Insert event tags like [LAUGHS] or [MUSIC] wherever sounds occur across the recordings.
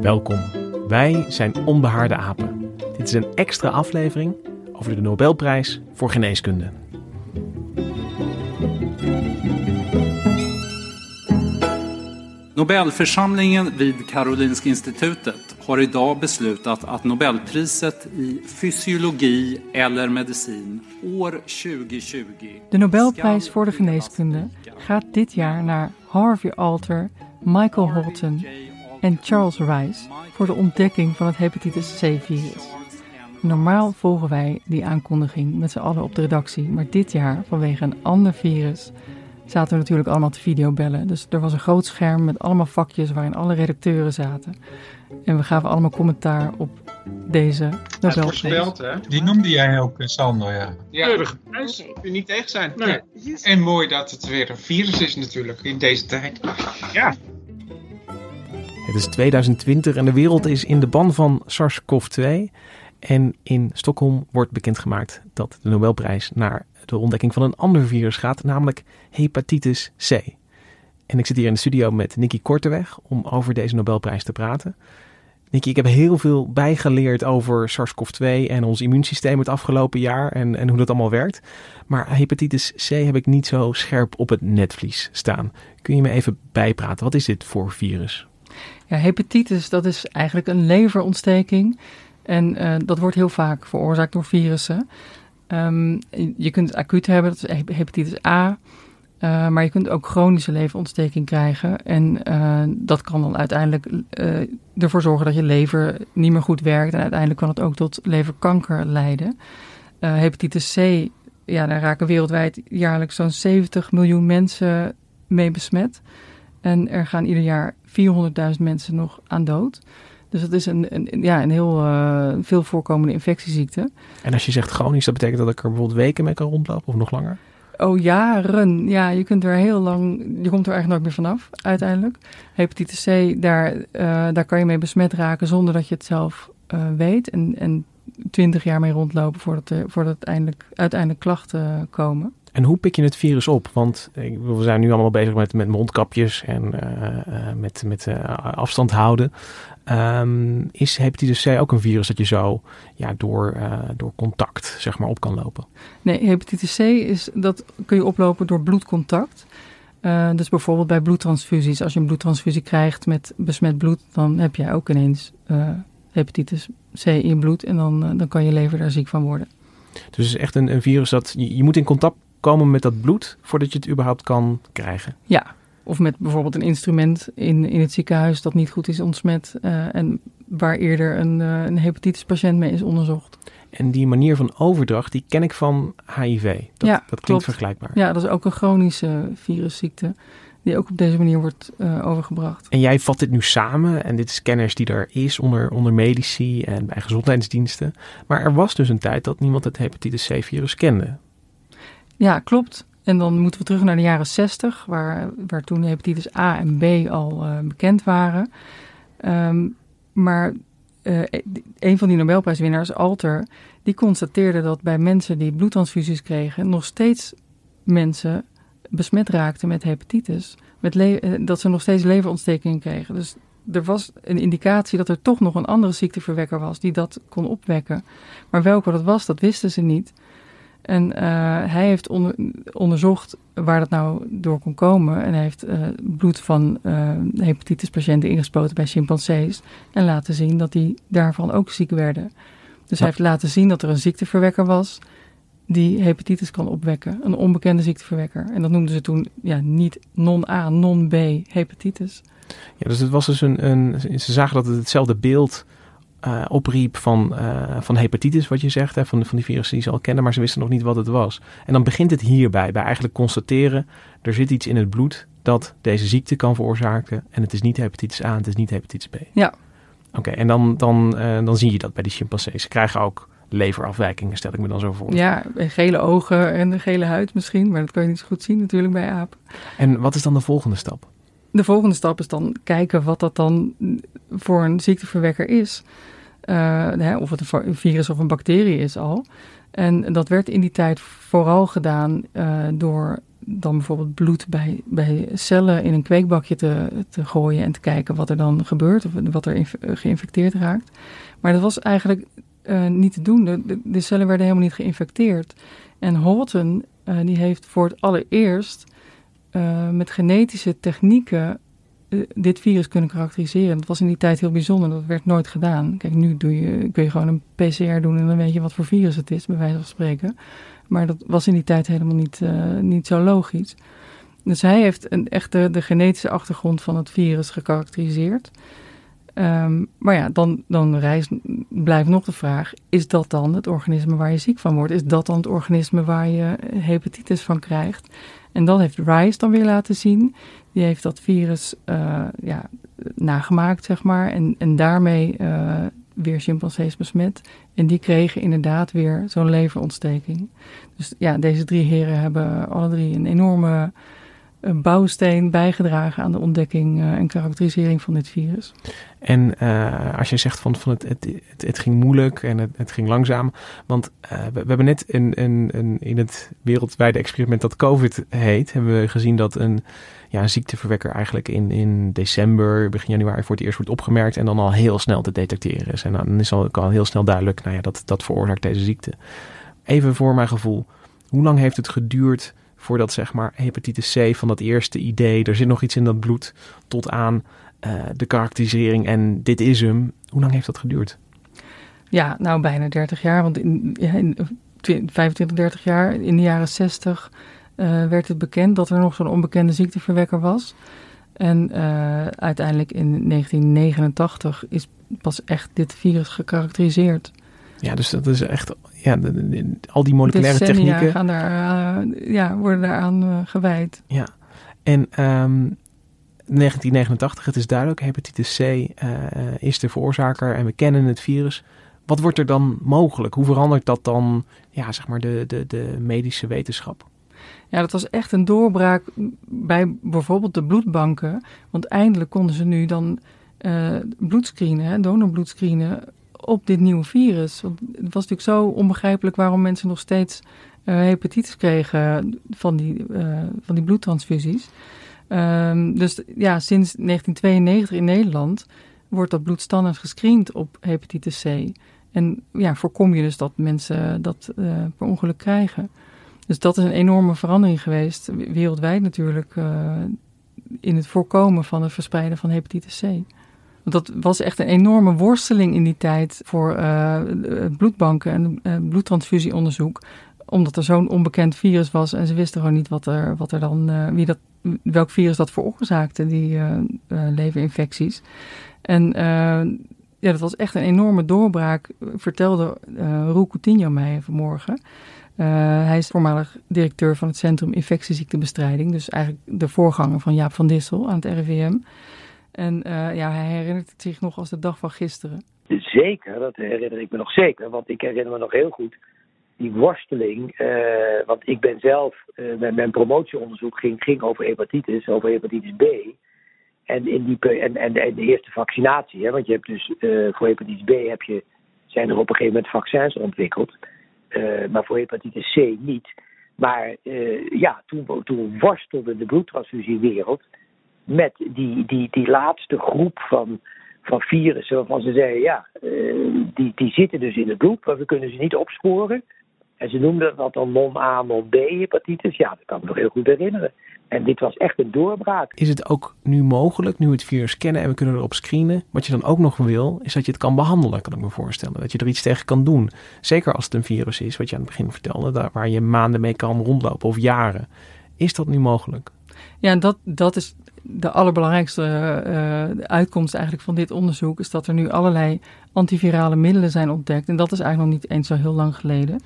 Welkom. Wij zijn Onbehaarde Apen. Dit is een extra aflevering over de Nobelprijs voor geneeskunde. Nobelförsamlingen vid Karolinska institutet har idag beslutat att Nobelpriset i fysiologi eller medicin år 2020 De Nobelprijs voor de geneeskunde gaat dit jaar naar Harvey Alter, Michael Holton en Charles Rice voor de ontdekking van het hepatitis C-virus. Normaal volgen wij die aankondiging met z'n allen op de redactie, maar dit jaar vanwege een ander virus zaten we natuurlijk allemaal te videobellen. Dus er was een groot scherm met allemaal vakjes waarin alle redacteuren zaten. En we gaven allemaal commentaar op deze Nobelprijs. voorspeld, hè? Die noemde jij ook, eh, Sander, ja. Ja, Keurige prijs. Kun je niet tegen zijn. Nee. En mooi dat het weer een virus is natuurlijk in deze tijd. Ja. Het is 2020 en de wereld is in de ban van SARS-CoV-2. En in Stockholm wordt bekendgemaakt dat de Nobelprijs naar de ontdekking van een ander virus gaat, namelijk hepatitis C. En ik zit hier in de studio met Nicky Korteweg om over deze Nobelprijs te praten. Nicky, ik heb heel veel bijgeleerd over SARS-CoV-2 en ons immuunsysteem het afgelopen jaar en, en hoe dat allemaal werkt. Maar hepatitis C heb ik niet zo scherp op het netvlies staan. Kun je me even bijpraten? Wat is dit voor virus? Ja, hepatitis, dat is eigenlijk een leverontsteking. En uh, dat wordt heel vaak veroorzaakt door virussen. Um, je kunt het acuut hebben, dat is hepatitis A. Uh, maar je kunt ook chronische leverontsteking krijgen. En uh, dat kan dan uiteindelijk ervoor zorgen dat je lever niet meer goed werkt. En uiteindelijk kan het ook tot leverkanker leiden. hepatitis C, ja, daar raken wereldwijd jaarlijks zo'n 70 miljoen mensen mee besmet. En er gaan ieder jaar 400.000 mensen nog aan dood. Dus het is een, een, ja, een heel uh, veel voorkomende infectieziekte. En als je zegt chronisch, dat betekent dat ik er bijvoorbeeld weken mee kan rondlopen of nog langer? Oh, jaren. Ja, je kunt er heel lang, je komt er eigenlijk nooit meer vanaf, uiteindelijk. Hepatitis C, daar, uh, daar kan je mee besmet raken zonder dat je het zelf uh, weet. En, en 20 jaar mee rondlopen voordat, er, voordat uiteindelijk, uiteindelijk klachten komen. En hoe pik je het virus op? Want we zijn nu allemaal bezig met, met mondkapjes en uh, met, met uh, afstand houden. Um, is hepatitis C ook een virus dat je zo ja, door, door contact zeg maar, op kan lopen? Nee, hepatitis C is, dat kun je oplopen door bloedcontact. dus bijvoorbeeld bij bloedtransfusies. Als je een bloedtransfusie krijgt met besmet bloed, dan heb jij ook ineens hepatitis C in je bloed. En dan, dan kan je lever daar ziek van worden. Dus het is echt een, een virus dat je, je moet in contact komen met dat bloed voordat je het überhaupt kan krijgen. Ja, of met bijvoorbeeld een instrument in, in het ziekenhuis dat niet goed is ontsmet uh, en waar eerder een, uh, een hepatitispatiënt mee is onderzocht. En die manier van overdracht, die ken ik van HIV. Dat, ja, dat klinkt klopt. vergelijkbaar. Ja, dat is ook een chronische virusziekte die ook op deze manier wordt uh, overgebracht. En jij vat dit nu samen en dit is kennis die er is onder, onder medici en bij gezondheidsdiensten. Maar er was dus een tijd dat niemand het hepatitis C-virus kende. Ja, klopt. En dan moeten we terug naar de jaren 60, waar, waar toen hepatitis A en B al uh, bekend waren. Um, maar uh, een van die Nobelprijswinnaars, Alter, die constateerde dat bij mensen die bloedtransfusies kregen, nog steeds mensen besmet raakten met hepatitis. Met dat ze nog steeds leverontstekingen kregen. Dus er was een indicatie dat er toch nog een andere ziekteverwekker was die dat kon opwekken. Maar welke dat was, dat wisten ze niet. En hij heeft onderzocht waar dat nou door kon komen. En hij heeft bloed van hepatitispatiënten ingespoten bij chimpansees. En laten zien dat die daarvan ook ziek werden. Dus hij heeft laten zien dat er een ziekteverwekker was die hepatitis kan opwekken. Een onbekende ziekteverwekker. En dat noemden ze toen ja, niet non-A, non-B hepatitis. Ja, dus het was dus een, een ze zagen dat het hetzelfde beeld uh, opriep van, uh, van hepatitis, wat je zegt, hè, van, van die virussen die ze al kennen, maar ze wisten nog niet wat het was. En dan begint het hierbij, bij eigenlijk constateren, er zit iets in het bloed dat deze ziekte kan veroorzaken en het is niet hepatitis A, het is niet hepatitis B. Ja. Oké, en dan, dan, uh, dan zie je dat bij die chimpansees. Ze krijgen ook leverafwijkingen, stel ik me dan zo voor. Ja, gele ogen en de gele huid misschien, maar dat kan je niet zo goed zien natuurlijk bij apen. En wat is dan de volgende stap? De volgende stap is dan kijken wat dat dan voor een ziekteverwekker is. Hè, of het een virus of een bacterie is al. En dat werd in die tijd vooral gedaan uh, door dan bijvoorbeeld bloed bij, bij cellen in een kweekbakje te, te gooien en te kijken wat er dan gebeurt of wat er geïnfecteerd raakt. Maar dat was eigenlijk uh, niet te doen. De, de, cellen werden helemaal niet geïnfecteerd. En uh, die heeft voor het allereerst uh, met genetische technieken dit virus kunnen karakteriseren. Dat was in die tijd heel bijzonder, dat werd nooit gedaan. Kijk, nu doe je, kun je gewoon een PCR doen en dan weet je wat voor virus het is, bij wijze van spreken. Maar dat was in die tijd helemaal niet, niet zo logisch. Dus hij heeft een, echt de, de genetische achtergrond van het virus gekarakteriseerd. Um, maar ja, dan, dan blijft nog de vraag: is dat dan het organisme waar je ziek van wordt? Is dat dan het organisme waar je hepatitis van krijgt? En dat heeft Rice dan weer laten zien. Die heeft dat virus uh, ja, nagemaakt, zeg maar. En, en daarmee uh, weer chimpansees besmet. En die kregen inderdaad weer zo'n leverontsteking. Dus ja, deze drie heren hebben alle drie een enorme een bouwsteen bijgedragen aan de ontdekking uh, en karakterisering van dit virus. En uh, als je zegt van, van het, het, het, het ging moeilijk en het, het ging langzaam. Want uh, we, hebben net in, in, in, het wereldwijde experiment dat COVID heet, hebben we gezien dat een, ja, ziekteverwekker eigenlijk in, in december, begin januari voor het eerst wordt opgemerkt en dan al heel snel te detecteren is. En dan is al, al heel snel duidelijk, nou ja, dat, dat veroorzaakt deze ziekte. Even voor mijn gevoel, hoe lang heeft het geduurd voordat zeg maar hepatitis C van dat eerste idee, er zit nog iets in dat bloed, tot aan uh, de karakterisering en dit is hem. Hoe lang heeft dat geduurd? Ja, nou bijna 30 jaar, want in, ja, in 25, 30 jaar, in de jaren 60 uh, werd het bekend dat er nog zo'n onbekende ziekteverwekker was. En uiteindelijk in 1989 is pas echt dit virus gekarakteriseerd. Ja, dus dat is echt ja, al die moleculaire technieken. Gaan daar, uh, ja, worden daaraan uh, gewijd. Ja, en um, 1989, het is duidelijk, hepatitis C uh, is de veroorzaker en we kennen het virus. Wat wordt er dan mogelijk? Hoe verandert dat dan, ja, zeg maar, de, de, de medische wetenschap? Ja, dat was echt een doorbraak bij bijvoorbeeld de bloedbanken. Want eindelijk konden ze nu dan uh, bloedscreenen, donorbloedscreenen op dit nieuwe virus. Want het was natuurlijk zo onbegrijpelijk waarom mensen nog steeds uh, hepatitis kregen van die, uh, van die bloedtransfusies. Um, dus ja, sinds 1992 in Nederland wordt dat bloed standaard gescreend op hepatitis C. En ja, voorkom je dus dat mensen dat uh, per ongeluk krijgen. Dus dat is een enorme verandering geweest, wereldwijd natuurlijk, in het voorkomen van het verspreiden van hepatitis C. Dat was echt een enorme worsteling in die tijd voor uh, bloedbanken en uh, bloedtransfusieonderzoek. Omdat er zo'n onbekend virus was en ze wisten gewoon niet wat er, wat er dan, wie dat, welk virus dat veroorzaakte, die leverinfecties. En ja, dat was echt een enorme doorbraak, vertelde uh, Roel Coutinho mij vanmorgen. hij is voormalig directeur van het Centrum Infectieziektebestrijding, dus eigenlijk de voorganger van Jaap van Dissel aan het RIVM. En uh, ja, hij herinnert het zich nog als de dag van gisteren. Zeker, dat herinner ik me nog zeker. Want ik herinner me nog heel goed die worsteling. Uh, want ik ben zelf, uh, mijn, promotieonderzoek ging, ging over hepatitis, over hepatitis B. En, in die, en, en de eerste vaccinatie, hè, want je hebt dus voor hepatitis B heb je, zijn er op een gegeven moment vaccins ontwikkeld. maar voor hepatitis C niet. Maar ja, toen, toen worstelde de bloedtransfusiewereld met die, die, die laatste groep van, van virussen waarvan ze zeiden, ja, uh, die, die zitten dus in het bloed, maar we kunnen ze niet opsporen. En ze noemden dat dan non-A, non-B hepatitis. Ja, dat kan ik me nog heel goed herinneren. En dit was echt een doorbraak. Is het ook nu mogelijk, nu we het virus kennen en we kunnen erop screenen, wat je dan ook nog wil, is dat je het kan behandelen, kan ik me voorstellen. Dat je er iets tegen kan doen. Zeker als het een virus is, wat je aan het begin vertelde, daar, waar je maanden mee kan rondlopen of jaren. Is dat nu mogelijk? Ja, dat, dat is de allerbelangrijkste uh, uitkomst eigenlijk van dit onderzoek. Is dat er nu allerlei antivirale middelen zijn ontdekt. En dat is eigenlijk nog niet eens zo heel lang geleden.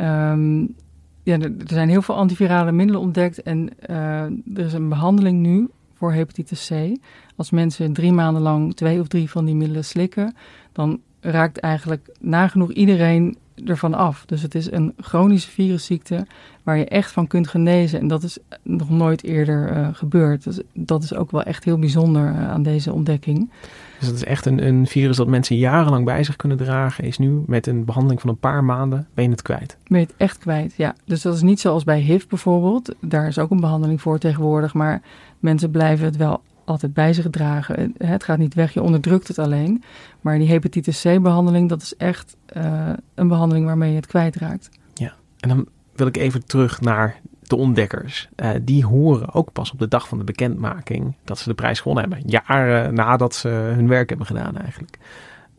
Um, ja, er zijn heel veel antivirale middelen ontdekt en uh, er is een behandeling nu voor hepatitis C. Als mensen drie maanden lang twee of drie van die middelen slikken, dan raakt eigenlijk nagenoeg iedereen ervan af. Dus het is een chronische virusziekte waar je echt van kunt genezen. En dat is nog nooit eerder uh, gebeurd. Dus dat is ook wel echt heel bijzonder uh, aan deze ontdekking. Dus dat is echt een, een, virus dat mensen jarenlang bij zich kunnen dragen. Is nu met een behandeling van een paar maanden ben je het kwijt. Ben je het echt kwijt, ja. Dus dat is niet zoals bij HIV bijvoorbeeld. Daar is ook een behandeling voor tegenwoordig. Maar mensen blijven het wel altijd bij zich dragen. Het gaat niet weg, je onderdrukt het alleen. Maar die hepatitis C-behandeling, dat is echt uh, een behandeling waarmee je het kwijtraakt. Ja, en dan wil ik even terug naar de ontdekkers. Uh, die horen ook pas op de dag van de bekendmaking dat ze de prijs gewonnen hebben. Jaren nadat ze hun werk hebben gedaan eigenlijk.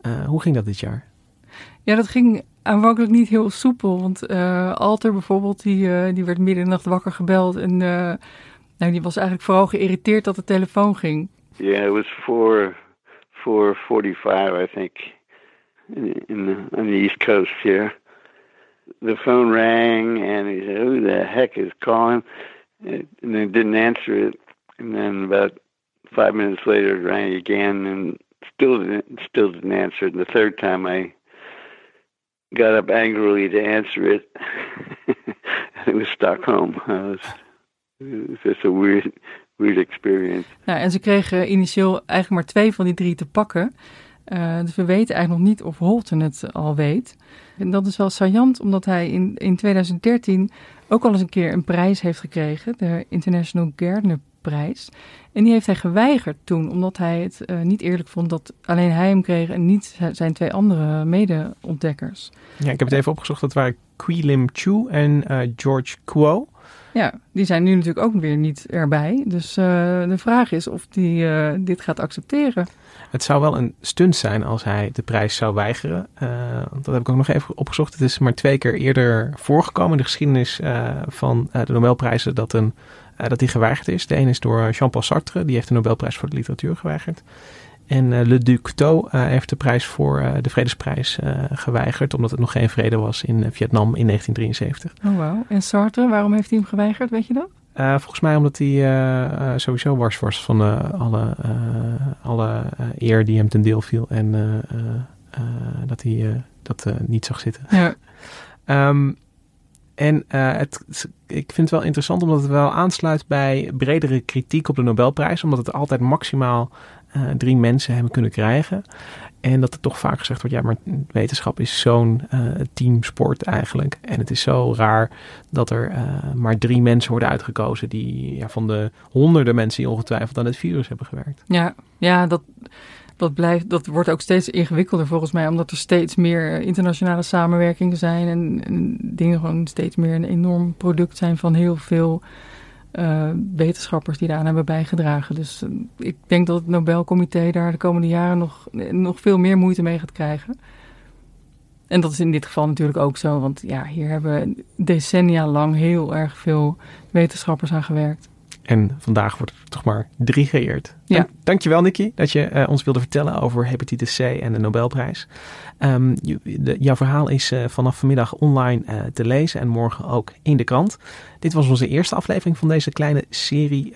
Uh, hoe ging dat dit jaar? Ja, dat ging aanvankelijk niet heel soepel. Want Alter bijvoorbeeld, die, die werd midden in de nacht wakker gebeld. En nou, die was eigenlijk vooral geïrriteerd dat de telefoon ging. Yeah, it was 4, 4.45 I think. In, in the, on the East Coast here. the phone rang and he said, Who the heck is calling? And they didn't answer it. And then about five minutes later it rang again and still didn't still didn't answer it. And the third time I got up angrily to answer it. [LAUGHS] it was Stockholm. I was, it was just a weird weird experience. Nou, en ze kregen initieel eigenlijk maar twee van die drie te pakken. Uh, dus we weten eigenlijk nog niet of Holten het al weet. En dat is wel saillant, omdat hij in, in 2013 ook al eens een keer een prijs heeft gekregen, de International Gardner Prijs. En die heeft hij geweigerd toen, omdat hij het uh, niet eerlijk vond dat alleen hij hem kreeg en niet zijn twee andere mede-ontdekkers. Ja, ik heb het even opgezocht. Dat waren Qui Lim Chu en uh, George Kuo. Ja, die zijn nu natuurlijk ook weer niet erbij. Dus uh, de vraag is of hij dit gaat accepteren. Het zou wel een stunt zijn als hij de prijs zou weigeren. Uh, dat heb ik ook nog even opgezocht. Het is maar twee keer eerder voorgekomen in de geschiedenis van de Nobelprijzen dat, een, dat die geweigerd is. De een is door Jean-Paul Sartre, die heeft de Nobelprijs voor de literatuur geweigerd. En Le Duc Tho heeft de prijs voor de Vredesprijs geweigerd, omdat het nog geen vrede was in Vietnam in 1973. Oh wow. En Sartre, waarom heeft hij hem geweigerd, weet je dat? Uh, volgens mij omdat hij uh, sowieso wars was van alle, alle eer die hem ten deel viel. En dat hij dat niet zag zitten. Ja. um, [LAUGHS] en het, ik vind het wel interessant omdat het wel aansluit bij bredere kritiek op de Nobelprijs. Omdat het altijd maximaal drie mensen hebben kunnen krijgen. En dat er toch vaak gezegd wordt, ja, maar wetenschap is zo'n uh, teamsport eigenlijk. En het is zo raar dat er uh, maar drie mensen worden uitgekozen die ja, van de honderden mensen die ongetwijfeld aan het virus hebben gewerkt. Ja, ja dat, dat, blijft, dat wordt ook steeds ingewikkelder volgens mij, omdat er steeds meer internationale samenwerkingen zijn en dingen gewoon steeds meer een enorm product zijn van heel veel uh, wetenschappers die daaraan hebben bijgedragen. Dus uh, ik denk dat het Nobelcomité daar de komende jaren nog, nog veel meer moeite mee gaat krijgen. En dat is in dit geval natuurlijk ook zo, want ja, hier hebben decennia lang heel erg veel wetenschappers aan gewerkt. En vandaag wordt er toch maar drie geëerd. Ja. Dank, dankjewel Nicky dat je uh, ons wilde vertellen over hepatitis C en de Nobelprijs. Um, de, jouw verhaal is uh, vanaf vanmiddag online uh, te lezen en morgen ook in de krant. Dit was onze eerste aflevering van deze kleine serie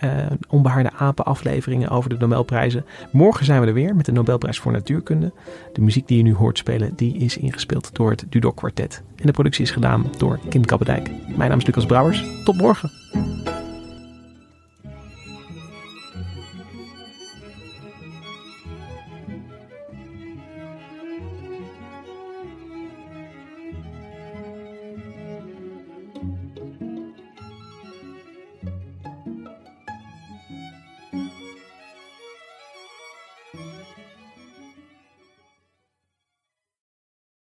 onbehaarde apen afleveringen over de Nobelprijzen. Morgen zijn we er weer met de Nobelprijs voor Natuurkunde. De muziek die je nu hoort spelen, die is ingespeeld door het Dudok Quartet. En de productie is gedaan door Kim Kappendijk. Mijn naam is Lucas Brouwers. Tot morgen.